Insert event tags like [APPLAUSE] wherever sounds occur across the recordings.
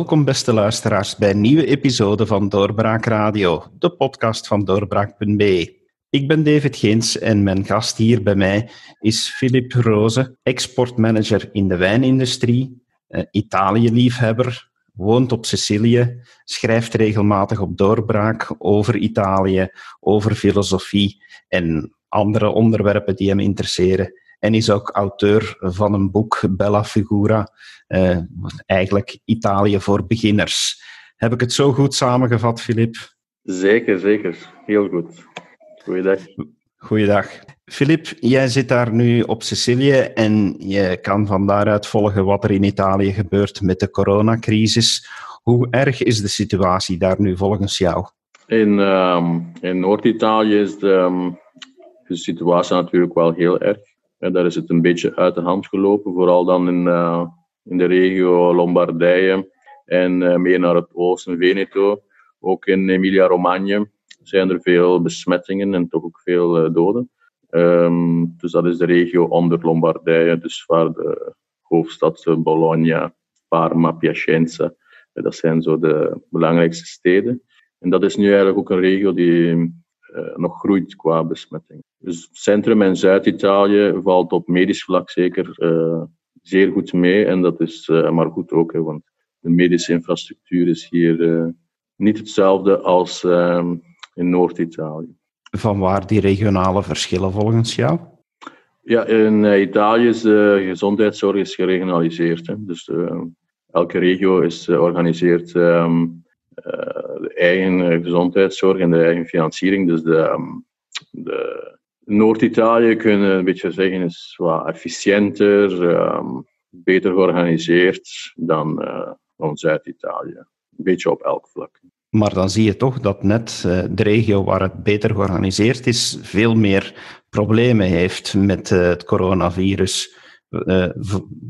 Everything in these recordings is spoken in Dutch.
Welkom beste luisteraars bij een nieuwe episode van Doorbraak Radio, de podcast van doorbraak.be. Ik ben David Geens en mijn gast hier bij mij is Filip Roze, exportmanager in de wijnindustrie, eh, Italië-liefhebber, woont op Sicilië, schrijft regelmatig op Doorbraak over Italië, over filosofie en andere onderwerpen die hem interesseren. En is ook auteur van een boek, Bella Figura, uh, eigenlijk Italië voor beginners. Heb ik het zo goed samengevat, Filip? Zeker, zeker. Heel goed. Goeiedag. Goeiedag. Filip, jij zit daar nu op Sicilië en je kan van daaruit volgen wat er in Italië gebeurt met de coronacrisis. Hoe erg is de situatie daar nu volgens jou? In, um, in Noord-Italië is de, um, de, situatie natuurlijk wel heel erg. Daar is het een beetje uit de hand gelopen, vooral dan in, uh, in de regio Lombardije en uh, meer naar het oosten, Veneto. Ook in Emilia-Romagna zijn er veel besmettingen en toch ook veel uh, doden. Um, dus dat is de regio onder Lombardije, dus waar de hoofdstad Bologna, Parma, Piacenza, dat zijn zo de belangrijkste steden. En dat is nu eigenlijk ook een regio die nog groeit qua besmetting. Dus centrum- en Zuid-Italië valt op medisch vlak zeker uh, zeer goed mee. En dat is uh, maar goed ook, hè, want de medische infrastructuur is hier niet hetzelfde als ehm, in Noord-Italië. Van waar die regionale verschillen volgens jou? Ja, in Italië is de gezondheidszorg is geregionaliseerd. Hè. Dus elke regio is georganiseerd um, de eigen gezondheidszorg en de eigen financiering. Dus de, um, de Noord-Italië kunnen een beetje zeggen is wat efficiënter, um, beter georganiseerd dan, uh, dan Zuid-Italië. Een beetje op elk vlak. Maar dan zie je toch dat net uh, de regio waar het beter georganiseerd is, veel meer problemen heeft met uh, het coronavirus.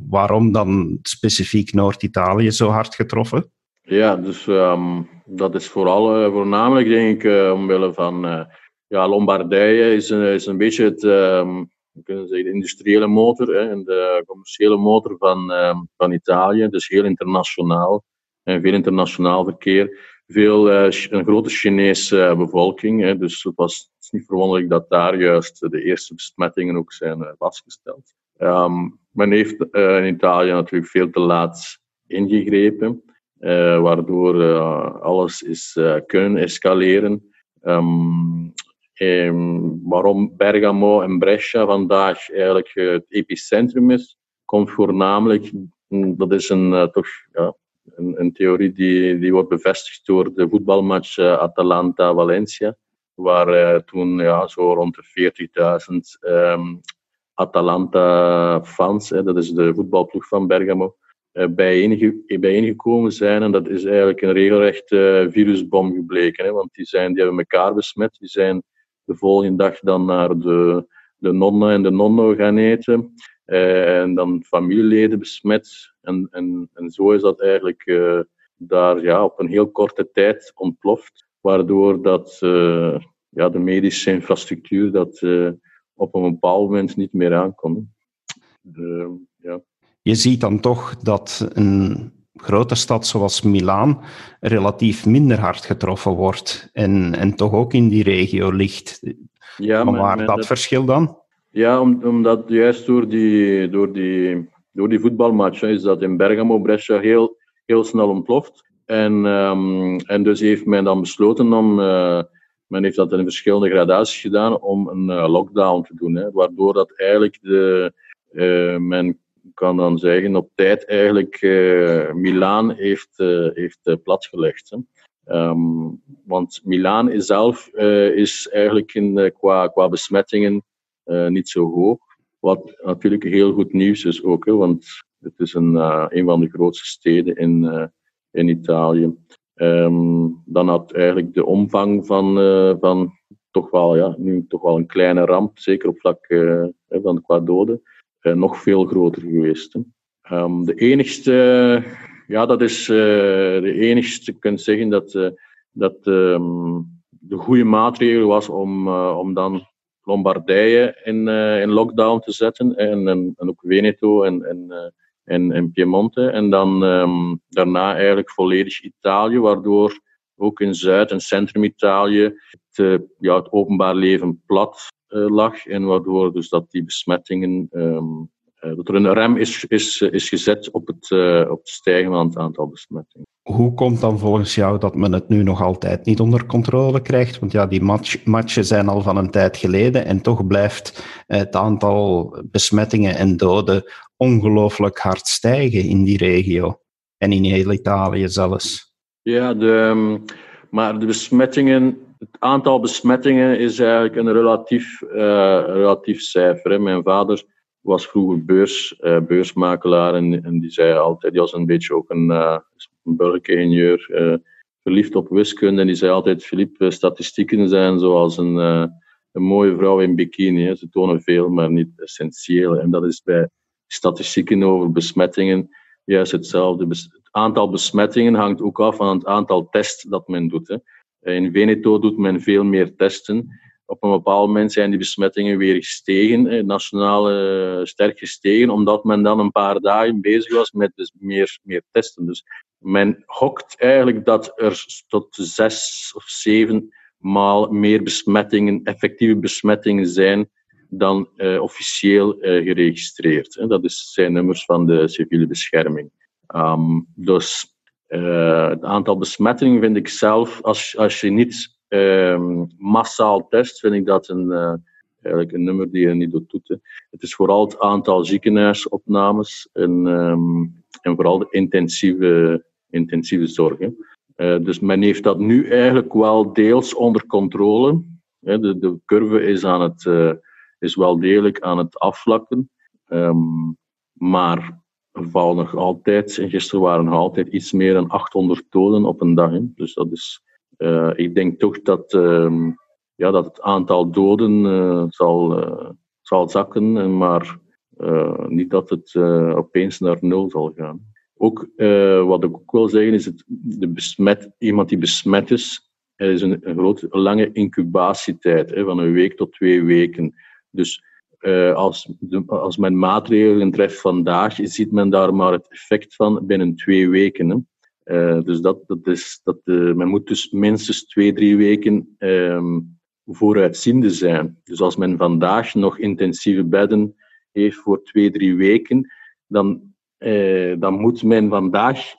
waarom dan specifiek Noord-Italië zo hard getroffen? Ja, dus um, dat is vooral voornamelijk denk ik omwille van ja, Lombardije is een, is een beetje het, um, kunnen zeggen, de industriële motor hè, en de commerciële motor van, um, van Italië. Dus heel internationaal en veel internationaal verkeer. Veel, uh, een grote Chinese uh, bevolking. Hè, dus het was niet verwonderlijk dat daar juist de eerste besmettingen ook zijn uh, vastgesteld. Um, men heeft in Italië natuurlijk veel te laat ingegrepen, waardoor alles is kunnen escaleren. Um, Um, waarom Bergamo en Brescia vandaag eigenlijk het epicentrum is, komt voornamelijk, mm, dat is een, uh, toch ja, een, een, theorie die, die wordt bevestigd door de voetbalmatch uh, Atalanta-Valencia, waar uh, toen ja, zo rond de 40.000 um, Atalanta-fans, dat is de voetbalploeg van Bergamo, bijeengekomen zijn. En dat is eigenlijk een regelrecht virusbom gebleken, hè, want die, zijn, die hebben elkaar besmet, die zijn de volgende dag dan naar de, de nonna en de nonno gaan eten. Eh, en dan familieleden besmet. En, en, en zo is dat eigenlijk daar ja, op een heel korte tijd ontploft. Waardoor dat, ja, de medische infrastructuur dat op een bepaald moment niet meer aankon. De. Je ziet dan toch dat een grote stad zoals Milaan relatief minder hard getroffen wordt en, en toch ook in die regio ligt. Ja, maar waar dat, verschil dan? Ja, om, omdat juist door die, door die, door die voetbalmatch is dat in Bergamo, Brescia heel, heel snel ontploft. En, um, en dus heeft men dan besloten om, uh, men heeft dat in verschillende gradaties gedaan, om een uh, lockdown te doen. Hè, waardoor dat eigenlijk de, uh, men kan dan zeggen, op tijd eigenlijk uh, Milaan heeft, uh, heeft uh, platgelegd. Hè. Um, want Milaan is zelf is eigenlijk in, qua, qua besmettingen niet zo hoog. Wat natuurlijk heel goed nieuws is ook, hè, want het is een, een van de grootste steden in, in Italië. Um, dan had eigenlijk de omvang van, van toch wel, ja, nu toch wel een kleine ramp, zeker op vlak van qua doden nog veel groter geweest. Um, de enigste, ja, dat is uh, de enigste, je kunt zeggen dat, uh, dat um, de goede maatregel was om, om dan Lombardije in, in lockdown te zetten en, en, en ook Veneto en, en, en, en Piemonte. En dan ehm, daarna eigenlijk volledig Italië, waardoor ook in Zuid- en Centrum-Italië het, ja, het openbaar leven plat lag. En waardoor dus dat die besmettingen um, eh, dat er een rem is, is, is gezet op het, op het stijgen van het aantal besmettingen. Hoe komt dan volgens jou dat men het nu nog altijd niet onder controle krijgt? Want ja, die match, matchen zijn al van een tijd geleden en toch blijft het aantal besmettingen en doden ongelooflijk hard stijgen in die regio. En in heel Italië zelfs. Ja, de, ehm, maar de besmettingen, het aantal besmettingen is eigenlijk een relatief, uh, relatief cijfer. Mijn vader was vroeger beurs, uh, beursmakelaar en, die zei altijd, die was een beetje ook een, uh, een burgeringenieur, verliefd op wiskunde. En die zei altijd, Philippe, statistieken zijn zoals een, een mooie vrouw in bikini. Hè. Ze tonen veel, maar niet essentieel. En dat is bij statistieken over besmettingen juist hetzelfde. Het aantal besmettingen hangt ook af van het aantal tests dat men doet. Hè. In Veneto doet men veel meer testen op een bepaald moment zijn die besmettingen weer gestegen, nationaal uh, sterk gestegen, omdat men dan een paar dagen bezig was met dus meer, meer testen. Dus men hokt eigenlijk dat er tot zes of zeven maal meer besmettingen, effectieve besmettingen zijn dan uh, officieel geregistreerd. Dat zijn nummers van de civiele bescherming. Um, dus het aantal besmettingen vind ik zelf, als, als je niet um, massaal test, vind ik dat een, uh, eigenlijk een nummer die je niet doet toeten. Het is vooral het aantal ziekenhuisopnames en, um, en vooral de intensieve, intensieve zorgen. Uh, dus men heeft dat nu eigenlijk wel deels onder controle. de, de curve is, aan het, is wel degelijk aan het afvlakken. Um, maar er vallen nog altijd, en gisteren waren nog altijd iets meer dan 800 doden op een dag. Dus dat is uh, ik denk toch dat, uh, ja, dat het aantal doden uh, zal, zal zakken, maar niet dat het opeens naar nul zal gaan. Ook wat ik ook wil zeggen is, het, de besmet, iemand die besmet is, er is een, een grote, lange incubatietijd hè, van een week tot twee weken. Dus uh, als, als men maatregelen treft vandaag, ziet men daar maar het effect van binnen twee weken. Hè. Uh, dus dat, dat is, dat, uh, men moet dus minstens twee, drie weken um, vooruitziende zijn. Dus als men vandaag nog intensieve bedden heeft voor twee, drie weken, dan, dan moet men vandaag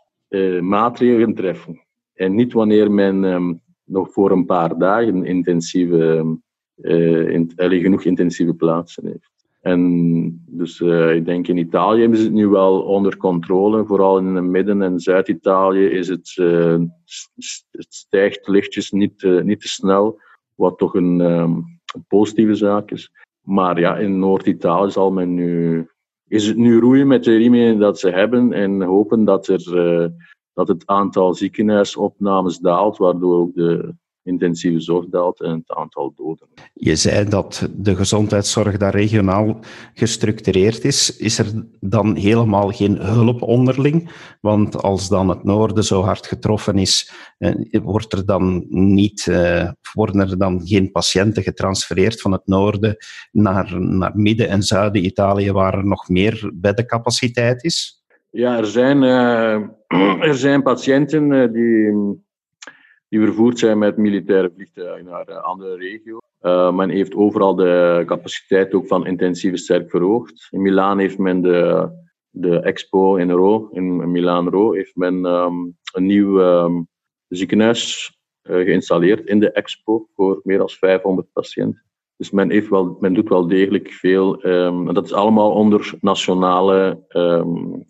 maatregelen treffen. En niet wanneer men um, nog voor een paar dagen intensieve, in, genoeg intensieve plaatsen heeft. En dus uh, ik denk in Italië is het nu wel onder controle. Vooral in het midden- en Zuid-Italië is het, uh, het stijgt lichtjes niet, niet te snel, wat toch een, um, een, positieve zaak is. Maar ja, in Noord-Italië zal men nu, is het nu roeien met de riemen dat ze hebben en hopen dat, er, dat het aantal ziekenhuisopnames daalt, waardoor ook de, intensieve zorg daalt en het aantal doden. Je zei dat de gezondheidszorg daar regionaal gestructureerd is. Is er dan helemaal geen hulp onderling? Want als dan het noorden zo hard getroffen is, eh, wordt er dan niet, eh, worden er dan geen patiënten getransfereerd van het noorden naar, naar midden- en zuiden-Italië, waar er nog meer beddencapaciteit is? Ja, er zijn, uh, [CLEARS THROAT] er zijn patiënten die die vervoerd zijn met militaire vliegtuigen naar een andere regio. Uh, men heeft overal de capaciteit ook van intensieve sterk verhoogd. In Milaan heeft men de, de Expo in Ro, in Milaan Ro, heeft men um, een nieuw um, ziekenhuis uh, geïnstalleerd in de Expo voor meer dan 500 patiënten. Dus men, heeft wel, men doet wel degelijk veel. Um, en dat is allemaal onder nationale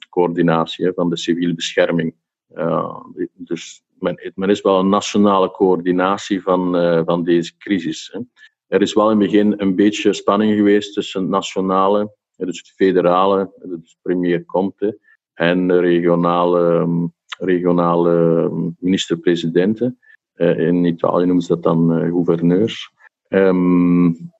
coördinatie van de civiele bescherming. Dus men, men, is wel een nationale coördinatie van, uh, van deze crisis. Hè. Er is wel in het begin een beetje spanning geweest tussen het nationale, dus het federale, dus premier Conte, en de regionale, um, regionale um, minister-presidenten. Uh, in Italië noemen ze dat dan uh, gouverneurs. Um,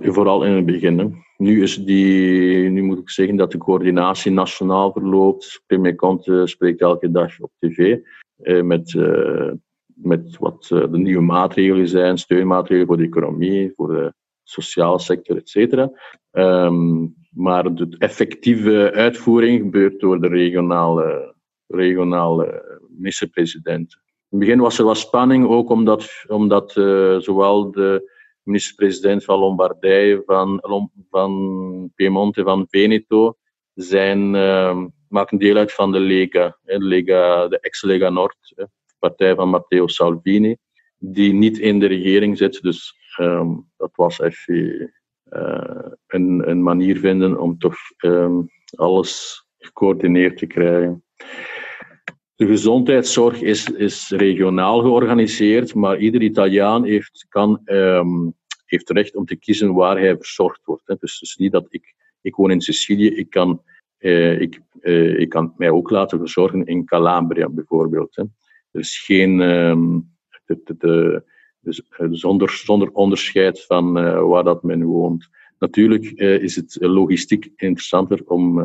vooral in het begin. Nu, is die, nu moet ik zeggen dat de coördinatie nationaal verloopt. Premier Conte spreekt elke dag op tv. Eh, met, eh, met wat eh, de nieuwe maatregelen zijn, steunmaatregelen voor de economie, voor de sociale sector, et cetera. Ehm, maar de effectieve uitvoering gebeurt door de regionale, regionale minister-president. In het begin was er wat spanning, ook omdat, omdat zowel de minister-president van Lombardije, van, van Piemonte, van Veneto, zijn, uh, maken deel uit van de Lega, de, Lega, de ex-Lega Nord, de partij van Matteo Salvini, die niet in de regering zit. Dus um, dat was even uh, een, een, manier vinden om toch um, alles gecoördineerd te krijgen. De gezondheidszorg is, is regionaal georganiseerd, maar ieder Italiaan heeft, kan, um, heeft recht om te kiezen waar hij verzorgd wordt. Hè. Dus, dus niet dat ik, ik woon in Sicilië, ik kan, uh, ik, uh, ik kan mij ook laten verzorgen in Calabria bijvoorbeeld. Hè. Er is geen, um, de, de, de, dus, zonder, zonder onderscheid van uh, waar dat men woont. Natuurlijk is het logistiek interessanter om,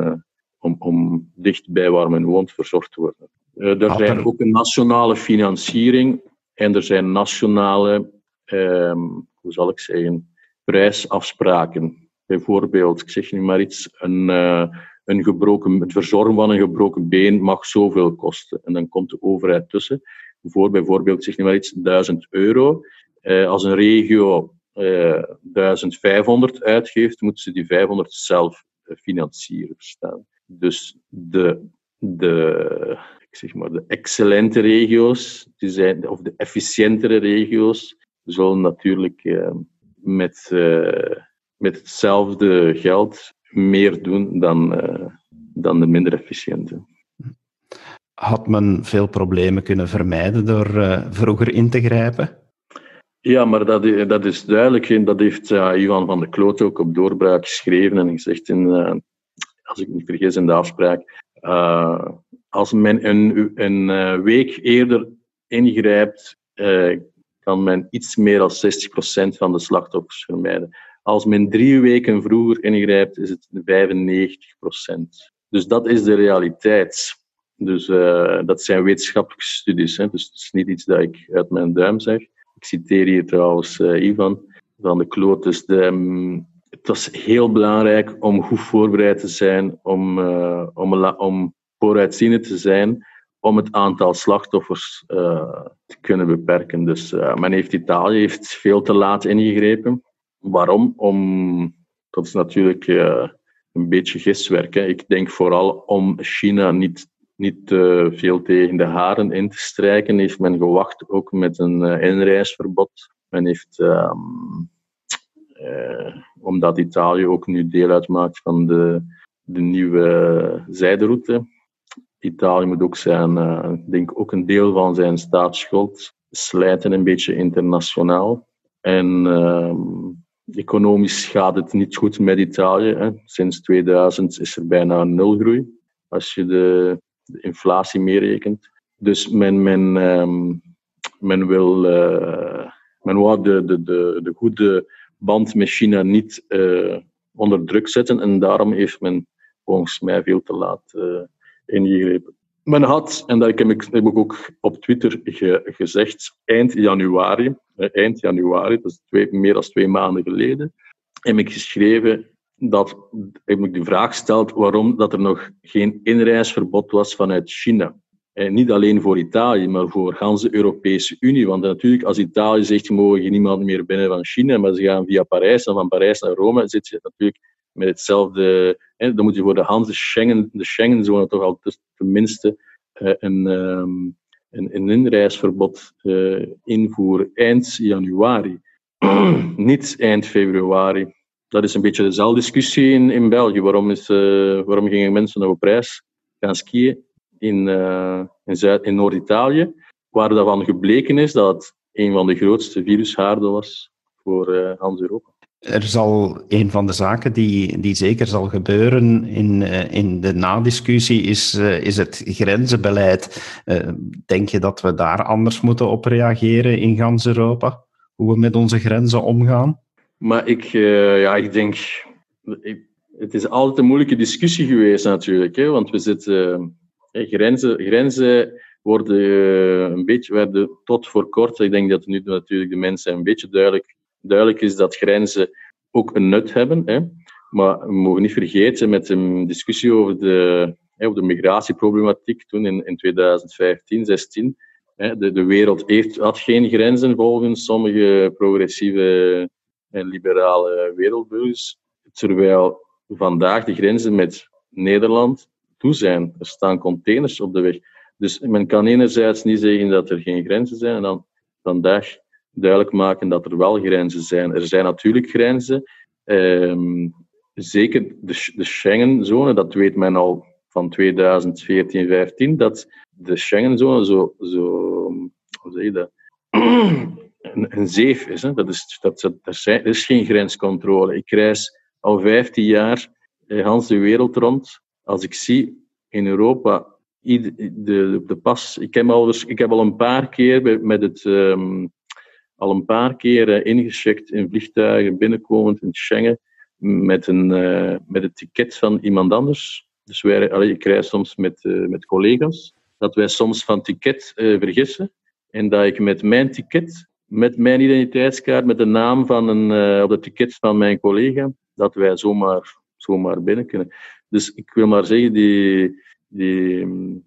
om, om dicht bij waar men woont verzorgd te worden. Uh, er zijn ook een nationale financiering en er zijn nationale, um, hoe zal ik zeggen, prijsafspraken. Bijvoorbeeld, ik zeg nu maar iets, een, uh, een gebroken, het verzorgen van een gebroken been mag zoveel kosten. En dan komt de overheid tussen. Voor bijvoorbeeld, zeg nu maar iets, 1000 euro. Uh, als een regio 1500 uitgeeft, moeten ze die 500 zelf financieren. Verstaan. Dus de, de, zeg maar, de excellente regio's, die zijn, of de efficiëntere regio's, zullen natuurlijk uh, met, uh, met hetzelfde geld meer doen dan, uh, dan de minder efficiënte. Had men veel problemen kunnen vermijden door vroeger in te grijpen? Ja, maar dat, dat is duidelijk. Dat heeft Ivan van de Kloot ook op doorbraak geschreven en gezegd in, als ik niet vergis in de afspraak, uh, als men een, een week eerder ingrijpt, uh, kan men iets meer dan 60% van de slachtoffers vermijden. Als men drie weken vroeger ingrijpt, is het 95%. Dus dat is de realiteit. Dus dat zijn wetenschappelijke studies. Hè? Dus het is niet iets dat ik uit mijn duim zeg. Ik citeer hier trouwens Ivan van de Kloot. Dus de, um, het was heel belangrijk om goed voorbereid te zijn, om, uh, om, om vooruitziend te zijn, om het aantal slachtoffers te kunnen beperken. Dus men heeft Italië heeft veel te laat ingegrepen. Waarom? Om, dat is natuurlijk een beetje giswerk. Hè. Ik denk vooral om China niet, niet te veel tegen de haren in te strijken, heeft men gewacht ook met een inreisverbod. Men heeft ehm, eh, omdat Italië ook nu deel uitmaakt van de, de nieuwe zijderoute. Italië moet ook zijn, denk ook een deel van zijn staatsschuld slijten een beetje internationaal. En uh, economisch gaat het niet goed met Italië. Hè. Sinds 2000 is er bijna nul groei, als je de, de inflatie meerekent. Dus men, men, um, men wil, uh, men wil de, de, de, de goede band met China niet uh, onder druk zetten. En daarom heeft men volgens mij veel te laat uh, ingegrepen. Men had, en dat heb ik, heb ik ook op Twitter ge, gezegd, eind januari, eind januari, dat is twee, meer dan twee maanden geleden, heb ik geschreven dat ik de vraag gesteld waarom dat er nog geen inreisverbod was vanuit China. En eh, niet alleen voor Italië, maar voor de Europese Unie. Want natuurlijk, als Italië zegt, je mogen niemand meer binnen van China, maar ze gaan via Parijs en van Parijs naar Rome, zit je natuurlijk met hetzelfde... Dan moet je voor de hele Schengen, de Schengenzone toch al tenminste uh, een, um, een, een, inreisverbod uh, invoeren eind januari. [CLEARS THROAT] niet eind februari. Dat is een beetje dezelfde discussie in, in België. Waarom, is, uh, waarom gingen mensen nog op reis gaan skiën? in, in, Zuid- in Noord-Italië, waar daarvan gebleken is dat het een van de grootste virushaarden was voor uh, Hans Europa. Er zal een van de zaken die, die zeker zal gebeuren in, uh, in de nadiscussie is, is het grenzenbeleid. denk je dat we daar anders moeten op reageren in gans Europa? Hoe we met onze grenzen omgaan? Maar ik, ja, ik denk... Ik, het is altijd een moeilijke discussie geweest natuurlijk, hè, want we zitten Grenzen, grenzen worden eh, een beetje, werden tot voor kort, ik denk dat nu natuurlijk de mensen een beetje duidelijk, duidelijk is dat grenzen ook een nut hebben. Hè. Maar we mogen niet vergeten met een discussie over de, hè, over de migratieproblematiek toen in, in 2015, 16. Hè, de, de wereld heeft, had geen grenzen volgens sommige progressieve en liberale wereldburgers. Terwijl vandaag de grenzen met Nederland toe zijn. Er staan containers op de weg. Dus men kan enerzijds niet zeggen dat er geen grenzen zijn en dan vandaag duidelijk maken dat er wel grenzen zijn. Er zijn natuurlijk grenzen. Ehm, zeker de, de Schengenzone, dat weet men al van 2014, 15, dat de Schengenzone zo, zo hoe zeg je dat, [CLEARS THROAT] een, een zeef is. Hè. Dat is, dat, dat, er is geen grenscontrole. Ik reis al 15 jaar eh, de wereld rond. Als ik zie in Europa de, de, pas. Ik heb, al, ik heb al een paar keer met het. Um, al een paar keer ingecheckt in vliegtuigen binnenkomend in Schengen met, een, uh, met het ticket van iemand anders. Dus wij, allee, ik reis soms met, uh, met collega's, dat wij soms van ticket vergissen en dat ik met mijn ticket, met mijn identiteitskaart, met de naam van een, op het ticket van mijn collega, dat wij zomaar, zomaar binnen kunnen. Dus ik wil maar zeggen, die, die mm,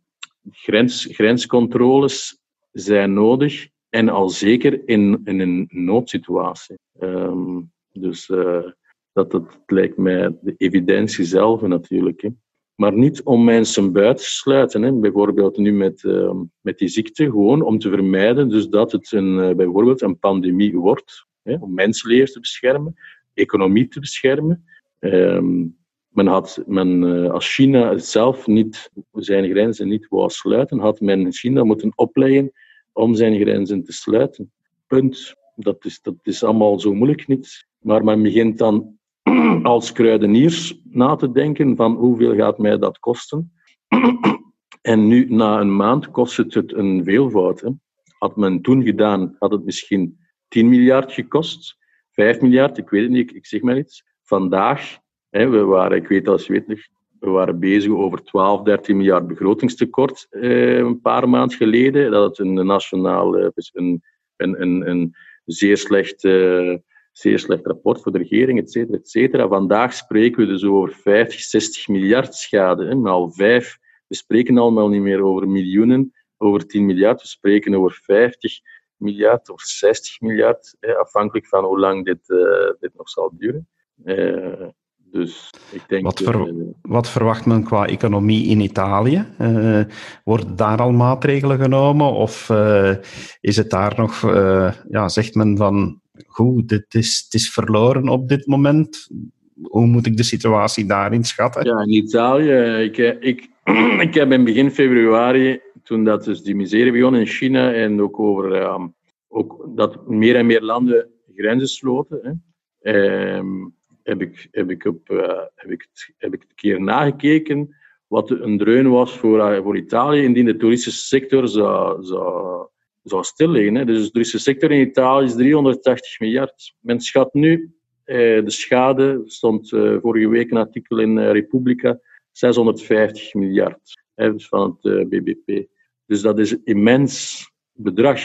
grens, grenscontroles zijn nodig en al zeker in, in een noodsituatie. Um, dus uh, dat, dat lijkt mij de evidentie zelf natuurlijk. Hè. Maar niet om mensen buiten te sluiten. Hè. Bijvoorbeeld nu met, uh, met die ziekte, gewoon om te vermijden dus dat het een, uh, bijvoorbeeld een pandemie wordt. Hè, om mensenlevens te beschermen, economie te beschermen. Um, men had, men, uh, als China zelf niet, zijn grenzen niet wou sluiten, had men China moeten opleggen om zijn grenzen te sluiten. Punt. Dat is, dat is allemaal zo moeilijk niet. Maar men begint dan [CLEARS THROAT] als kruideniers na te denken van hoeveel gaat mij dat kosten. [CLEARS THROAT] en nu, na een maand, kost het het een veelvoud. Hè. Had men toen gedaan, had het misschien 10 miljard gekost. 5 miljard, ik weet het niet, ik, zeg maar iets. Vandaag we waren, ik weet als weet nog, we waren bezig over 12, 13 miljard begrotingstekort eh, een paar maanden geleden. Dat het een nationaal, eh, een, een, een, een zeer slecht, uh, zeer slecht rapport voor de regering, et cetera, et cetera. Vandaag spreken we dus over 50, 60 miljard schade. Hè, al vijf. We spreken allemaal niet meer over miljoenen, over 10 miljard. We spreken over 50 miljard of 60 miljard, afhankelijk van hoe lang dit, uh, dit nog zal duren. Dus ik denk, wat, ver, wat, verwacht men qua economie in Italië? Uh, worden daar al maatregelen genomen? Of uh, is het daar nog, ja, zegt men van, goed, dit is, het is verloren op dit moment? Hoe moet ik de situatie daarin schatten? Ja, in Italië, ik, ik, [CLEARS THROAT] ik heb in begin februari, toen dat dus die miserie begon in China en ook over ook dat meer en meer landen grenzen sloten, hè, um, heb ik, heb ik, uh, heb ik, heb ik een keer nagekeken wat een dreun was voor, uh, voor Italië indien de toeristische sector zou, zou, zou stilliggen. Hè. Dus de toeristische sector in Italië is 380 miljard. Men schat nu eh, de schade, stond vorige week een artikel in Republica, 650 miljard dus van het BBP. Dus dat is een immens bedrag.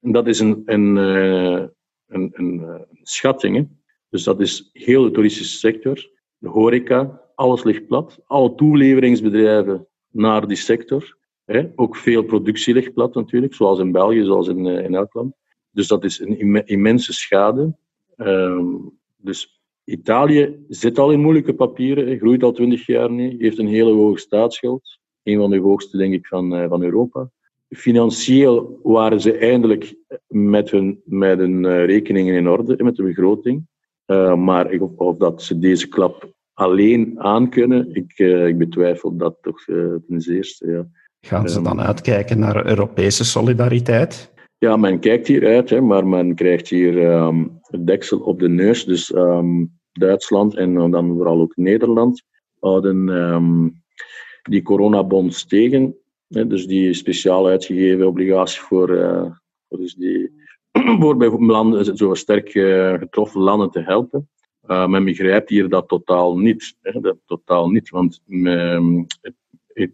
En dat is een, een, een, een, een schatting. Hè. Dus dat is heel de toeristische sector, de horeca, alles ligt plat. Alle toeleveringsbedrijven naar die sector. Hè. Ook veel productie ligt plat natuurlijk, zoals in België, zoals in, eh, in elk land. Dus dat is een immense schade. Um, dus Italië zit al in moeilijke papieren, groeit al twintig jaar niet, heeft een hele hoge staatsschuld. Een van de hoogste, denk ik, van, uh, van Europa. Financieel waren ze eindelijk met hun, met hun uh, rekeningen in orde, met de begroting. Uh, maar ik, of dat ze deze klap alleen aankunnen, ik, uh, ik betwijfel dat toch uh, ten zeerste. Ja. Gaan ze dan uitkijken naar Europese solidariteit? Ja, men kijkt hier uit, hè, maar men krijgt hier um, het deksel op de neus. Dus um, Duitsland en dan vooral ook Nederland houden um, die coronabonds tegen. Hè, dus die speciaal uitgegeven obligatie voor, voor dus die [CLEARS THROAT] voor bijvoorbeeld landen, zo sterk eh, getroffen landen te helpen. Uh, men begrijpt hier dat totaal niet. Hè, dat totaal niet want men, het,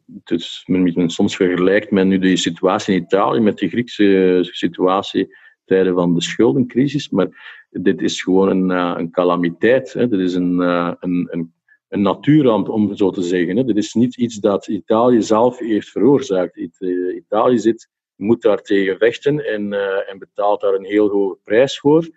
soms vergelijkt men nu de situatie in Italië met de Griekse situatie tijden van de schuldencrisis. Maar dit is gewoon een, een calamiteit. Hè. Dit is een, een, een, een natuurramp, om zo te zeggen. Hè. Dit is niet iets dat Italië zelf heeft veroorzaakt. Italië zit, moet daar tegen vechten en, en betaalt daar een heel hoge prijs voor.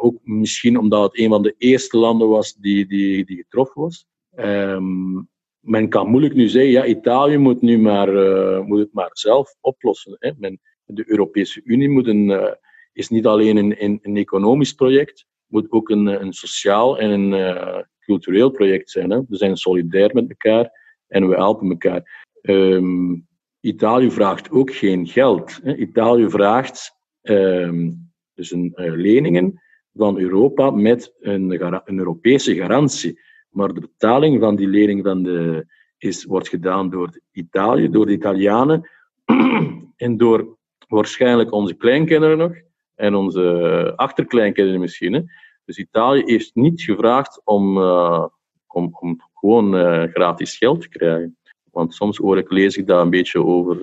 ook misschien omdat het een van de eerste landen was die, die, die getroffen was. Um, men kan moeilijk nu zeggen, ja, Italië moet, nu maar, uh, moet het maar zelf oplossen. Hè. Men, de Europese Unie moet een, is niet alleen een, een, economisch project, moet ook een, een sociaal en een cultureel project zijn. Hè. We zijn solidair met elkaar en we helpen elkaar. Um, Italië vraagt ook geen geld. Italië vraagt um, dus een, leningen van Europa met een, een Europese garantie. Maar de betaling van die lening van de, is, wordt gedaan door Italië, door de Italianen [CLEARS THROAT] en door waarschijnlijk onze kleinkinderen nog en onze achterkleinkinderen misschien. Hè. Dus Italië heeft niet gevraagd om, uh, om, om gewoon uh, gratis geld te krijgen. Want soms hoor ik, lees ik daar een beetje over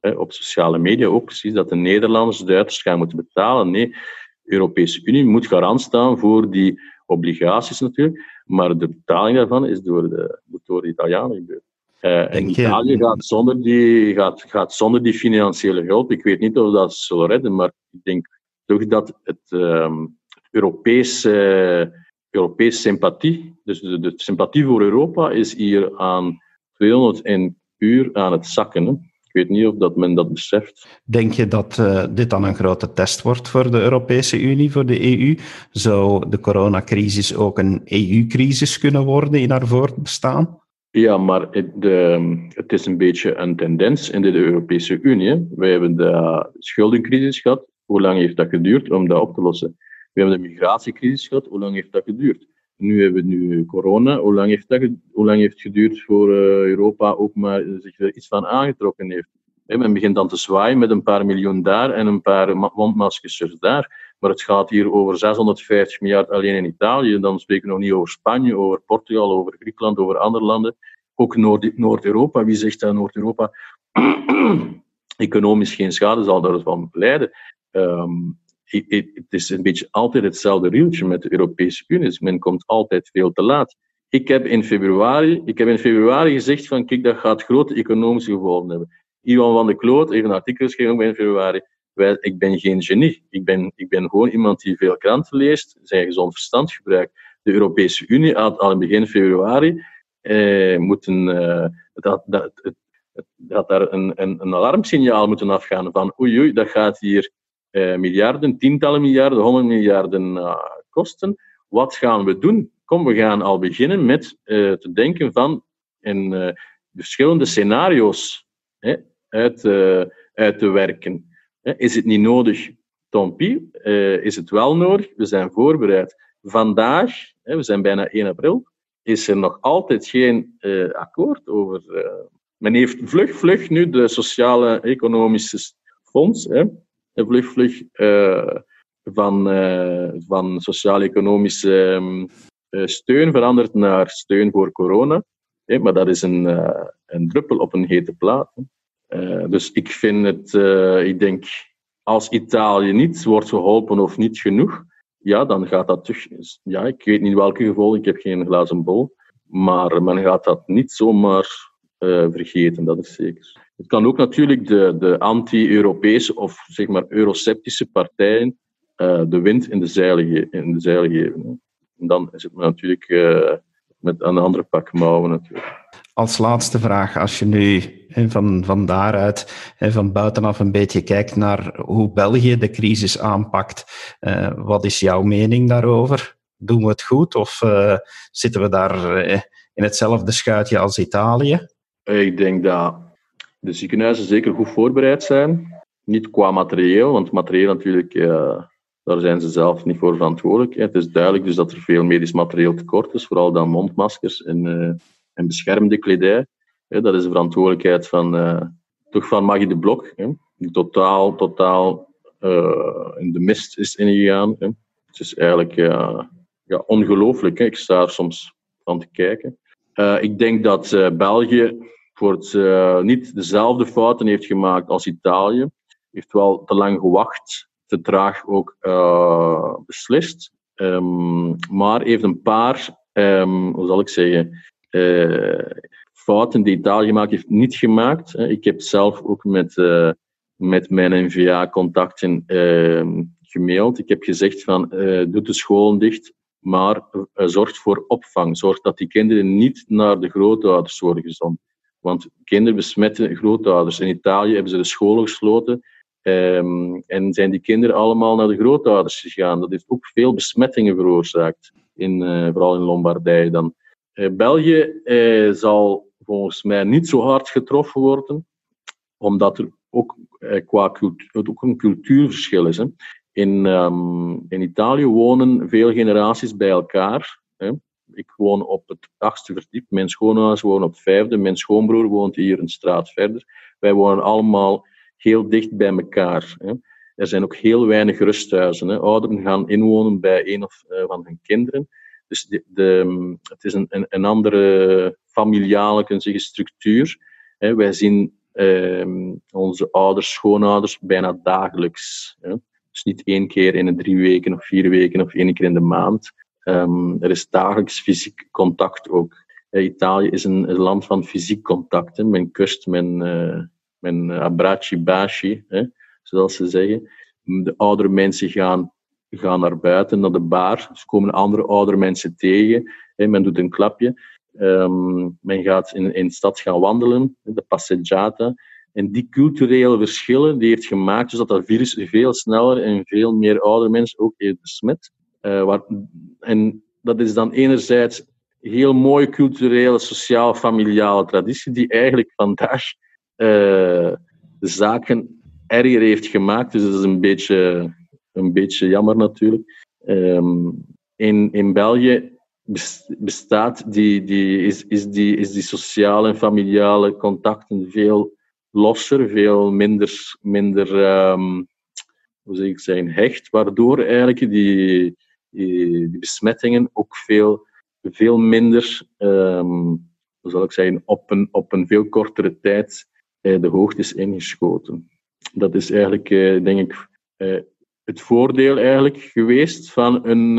uh, op sociale media ook precies, dat de Nederlanders de Duitsers gaan moeten betalen. Nee, de Europese Unie moet garant staan voor die obligaties natuurlijk. Maar de betaling daarvan is door de, door de Italianen gebeurd. Uh, en Italië gaat zonder, die, gaat, gaat zonder die financiële hulp. Ik weet niet of dat ze zullen redden, maar ik denk toch dat het um, Europese, Europese sympathie, dus de, de, sympathie voor Europa, is hier aan 201 uur aan het zakken. Hè weet niet of dat men dat beseft. Denk je dat uh, dit dan een grote test wordt voor de Europese Unie, voor de EU? Zou de coronacrisis ook een EU-crisis kunnen worden in haar voortbestaan? Ja, maar het, de, het, is een beetje een tendens in de Europese Unie. Wij hebben de schuldencrisis gehad. Hoe lang heeft dat geduurd om dat op te lossen? We hebben de migratiecrisis gehad. Hoe lang heeft dat geduurd? Nu hebben we nu corona. Hoe lang heeft, dat, hoe lang heeft het geduurd voor uh, Europa ook maar zich er iets van aangetrokken heeft? He, men begint dan te zwaaien met een paar miljoen daar en een paar mondmaskers daar. Maar het gaat hier over 650 miljard alleen in Italië. Dan spreken we nog niet over Spanje, over Portugal, over Griekenland, over andere landen. Ook Noord-Europa. Wie zegt dat Noord-Europa [CLEARS THROAT] economisch geen schade zal daarvan lijden? Um, het is een beetje altijd hetzelfde rieltje met de Europese Unie. Dus men komt altijd veel te laat. Ik heb in februari, ik heb in februari gezegd van kijk, dat gaat grote economische gevolgen hebben. Iwan van de Kloot heeft een artikel geschreven in februari. Wij, ik ben geen genie. Ik ben, ik ben gewoon iemand die veel kranten leest, zijn gezond verstand gebruikt. De Europese Unie had al in begin februari eh, moeten, eh, dat, dat, had daar een, een, alarmsignaal moeten afgaan van oei, dat gaat hier eh, miljarden, tientallen miljarden, honderd miljarden uh, kosten. Wat gaan we doen? Kom, we gaan al beginnen met uh, te denken van uh, verschillende scenario's hè, uit, te werken. Is het niet nodig? Tompie, is het wel nodig? We zijn voorbereid. Vandaag, we zijn bijna 1 april, is er nog altijd geen akkoord over. men heeft vlug, vlug nu de sociale economische fonds vlug, vlug uh, van, uh, van sociaal-economische um, steun veranderd naar steun voor corona. Maar dat is een, een druppel op een hete plaat. dus ik vind het, ik denk, als Italië niet wordt geholpen of niet genoeg, ja, dan gaat dat toch. Ja, ik weet niet welke gevolgen, ik heb geen glazen bol. Maar men gaat dat niet zomaar vergeten, dat is zeker. Het kan ook natuurlijk de, de anti-Europese of zeg maar euroceptische partijen uh, de wind in de zeilen, in de zeilen geven. En dan is het natuurlijk uh, met een andere pak mouwen natuurlijk. Als laatste vraag, als je nu van, van daaruit, van buitenaf een beetje kijkt naar hoe België de crisis aanpakt, uh, wat is jouw mening daarover? Doen we het goed of zitten we daar in hetzelfde schuitje als Italië? Ik denk dat de ziekenhuizen zeker goed voorbereid zijn. Niet qua materieel, want materieel natuurlijk, uh, daar zijn ze zelf niet voor verantwoordelijk. Het is duidelijk dus dat er veel medisch materieel tekort is, vooral dan mondmaskers en, uh, en beschermde kledij. dat is de verantwoordelijkheid van, uh, toch van Maggie de Blok, die totaal, totaal in de mist is ingegaan. Het is eigenlijk ja, ongelooflijk. Ik sta er soms van te kijken. ik denk dat België voor het uh, niet dezelfde fouten heeft gemaakt als Italië. Heeft wel te lang gewacht te traag ook beslist. Um, maar heeft een paar, um, hoe zal ik zeggen, fouten die Italië gemaakt heeft, niet gemaakt. Ik heb zelf ook met, uh, met mijn NVA-contacten uh, gemaild. Ik heb gezegd van, uh, doe de scholen dicht, maar zorg voor opvang. Zorg dat die kinderen niet naar de grootouders worden gezonden. Want kinderen besmetten grootouders. In Italië hebben ze de scholen gesloten um, en zijn die kinderen allemaal naar de grootouders gegaan. Dat heeft ook veel besmettingen veroorzaakt, in, vooral in Lombardije dan. België zal volgens mij niet zo hard getroffen worden, omdat er ook, eh, qua cultuur, ook een cultuurverschil is. Hè. In, um, in Italië wonen veel generaties bij elkaar. Hè. Ik woon op het achtste verdiep, mijn schoonouders wonen op het vijfde, mijn schoonbroer woont hier een straat verder. Wij wonen allemaal heel dicht bij elkaar. Hè. Er zijn ook heel weinig rusthuizen. Hè. Ouderen gaan inwonen bij een of uh, van hun kinderen. Dus de, de, het is een, een, andere familiale kunnen zeggen, structuur. wij zien ehm, onze ouders, schoonouders bijna dagelijks. Dus niet één keer in de drie weken of vier weken of één keer in de maand. Um, er is dagelijks fysiek contact ook. Italië is een, een, land van fysiek contact. Men kust, men, uh, men baci, hè, zoals ze zeggen. De oudere mensen gaan, gaan naar buiten, naar de bar. Dus komen andere oudere mensen tegen. Hè. Men doet een klapje. Um, men gaat in, in de stad gaan wandelen, de passeggiata. En die culturele verschillen die heeft gemaakt dus dat dat virus veel sneller en veel meer oude mensen ook heeft besmet. Waar, en dat is dan enerzijds heel mooie culturele, sociaal-familiale traditie, die eigenlijk vandaag uh, de zaken erger heeft gemaakt. Dus dat is een beetje, een beetje jammer natuurlijk. Um, in, in België bestaat, die, die, is, is, die, is die sociale en familiale contacten veel losser, veel minder, minder um, hoe zeg ik zijn, hecht, waardoor eigenlijk die, die, die besmettingen ook veel, veel minder, um, hoe zal ik zeggen, op een, op een veel kortere tijd uh, de hoogte is ingeschoten. Dat is eigenlijk, uh, denk ik, uh, het voordeel eigenlijk geweest van een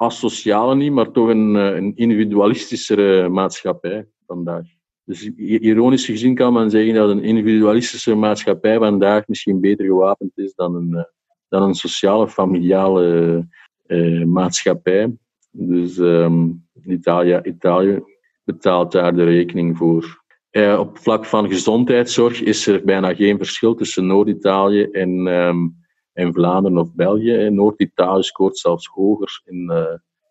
asociale niet, maar toch een, eh, een individualistischere maatschappij vandaag. Dus ironisch gezien kan men zeggen dat een individualistische maatschappij vandaag misschien beter gewapend is dan een, eh, dan een sociale, familiale eh, maatschappij. Dus um, Italië, Italië betaalt daar de rekening voor. Eh, op vlak van gezondheidszorg is er bijna geen verschil tussen Noord-Italië en, um, in Vlaanderen of België. Noord-Italië scoort zelfs hoger in, uh,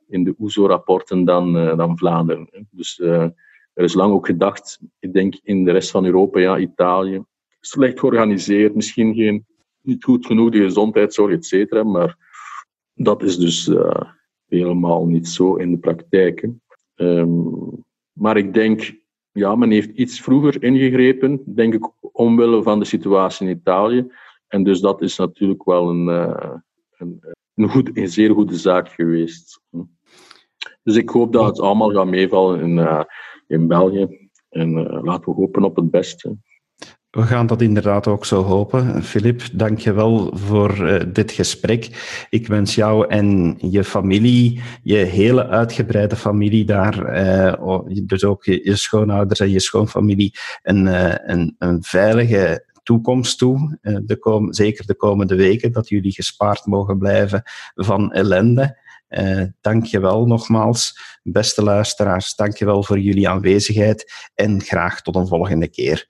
in de OESO-rapporten dan, dan Vlaanderen. Dus er is lang ook gedacht, ik denk in de rest van Europa, ja, Italië, slecht georganiseerd, misschien geen, niet goed genoeg de gezondheidszorg, et cetera, maar dat is dus helemaal niet zo in de praktijk. Um, maar ik denk, ja, men heeft iets vroeger ingegrepen, denk ik, omwille van de situatie in Italië. En dus dat is natuurlijk wel een, uh, een, een, goed, een zeer goede zaak geweest. Dus ik hoop dat het allemaal gaat meevallen in, uh, in België. En laten we hopen op het beste. We gaan dat inderdaad ook zo hopen. Filip, dank je wel voor uh, dit gesprek. Ik wens jou en je familie, je hele uitgebreide familie daar, uh, dus ook je, schoonouders en je schoonfamilie, een, uh, een, veilige toekomst toe, eh, de zeker de komende weken, dat jullie gespaard mogen blijven van ellende. Uh, dank je wel nogmaals, beste luisteraars. Dank je wel voor jullie aanwezigheid en graag tot een volgende keer.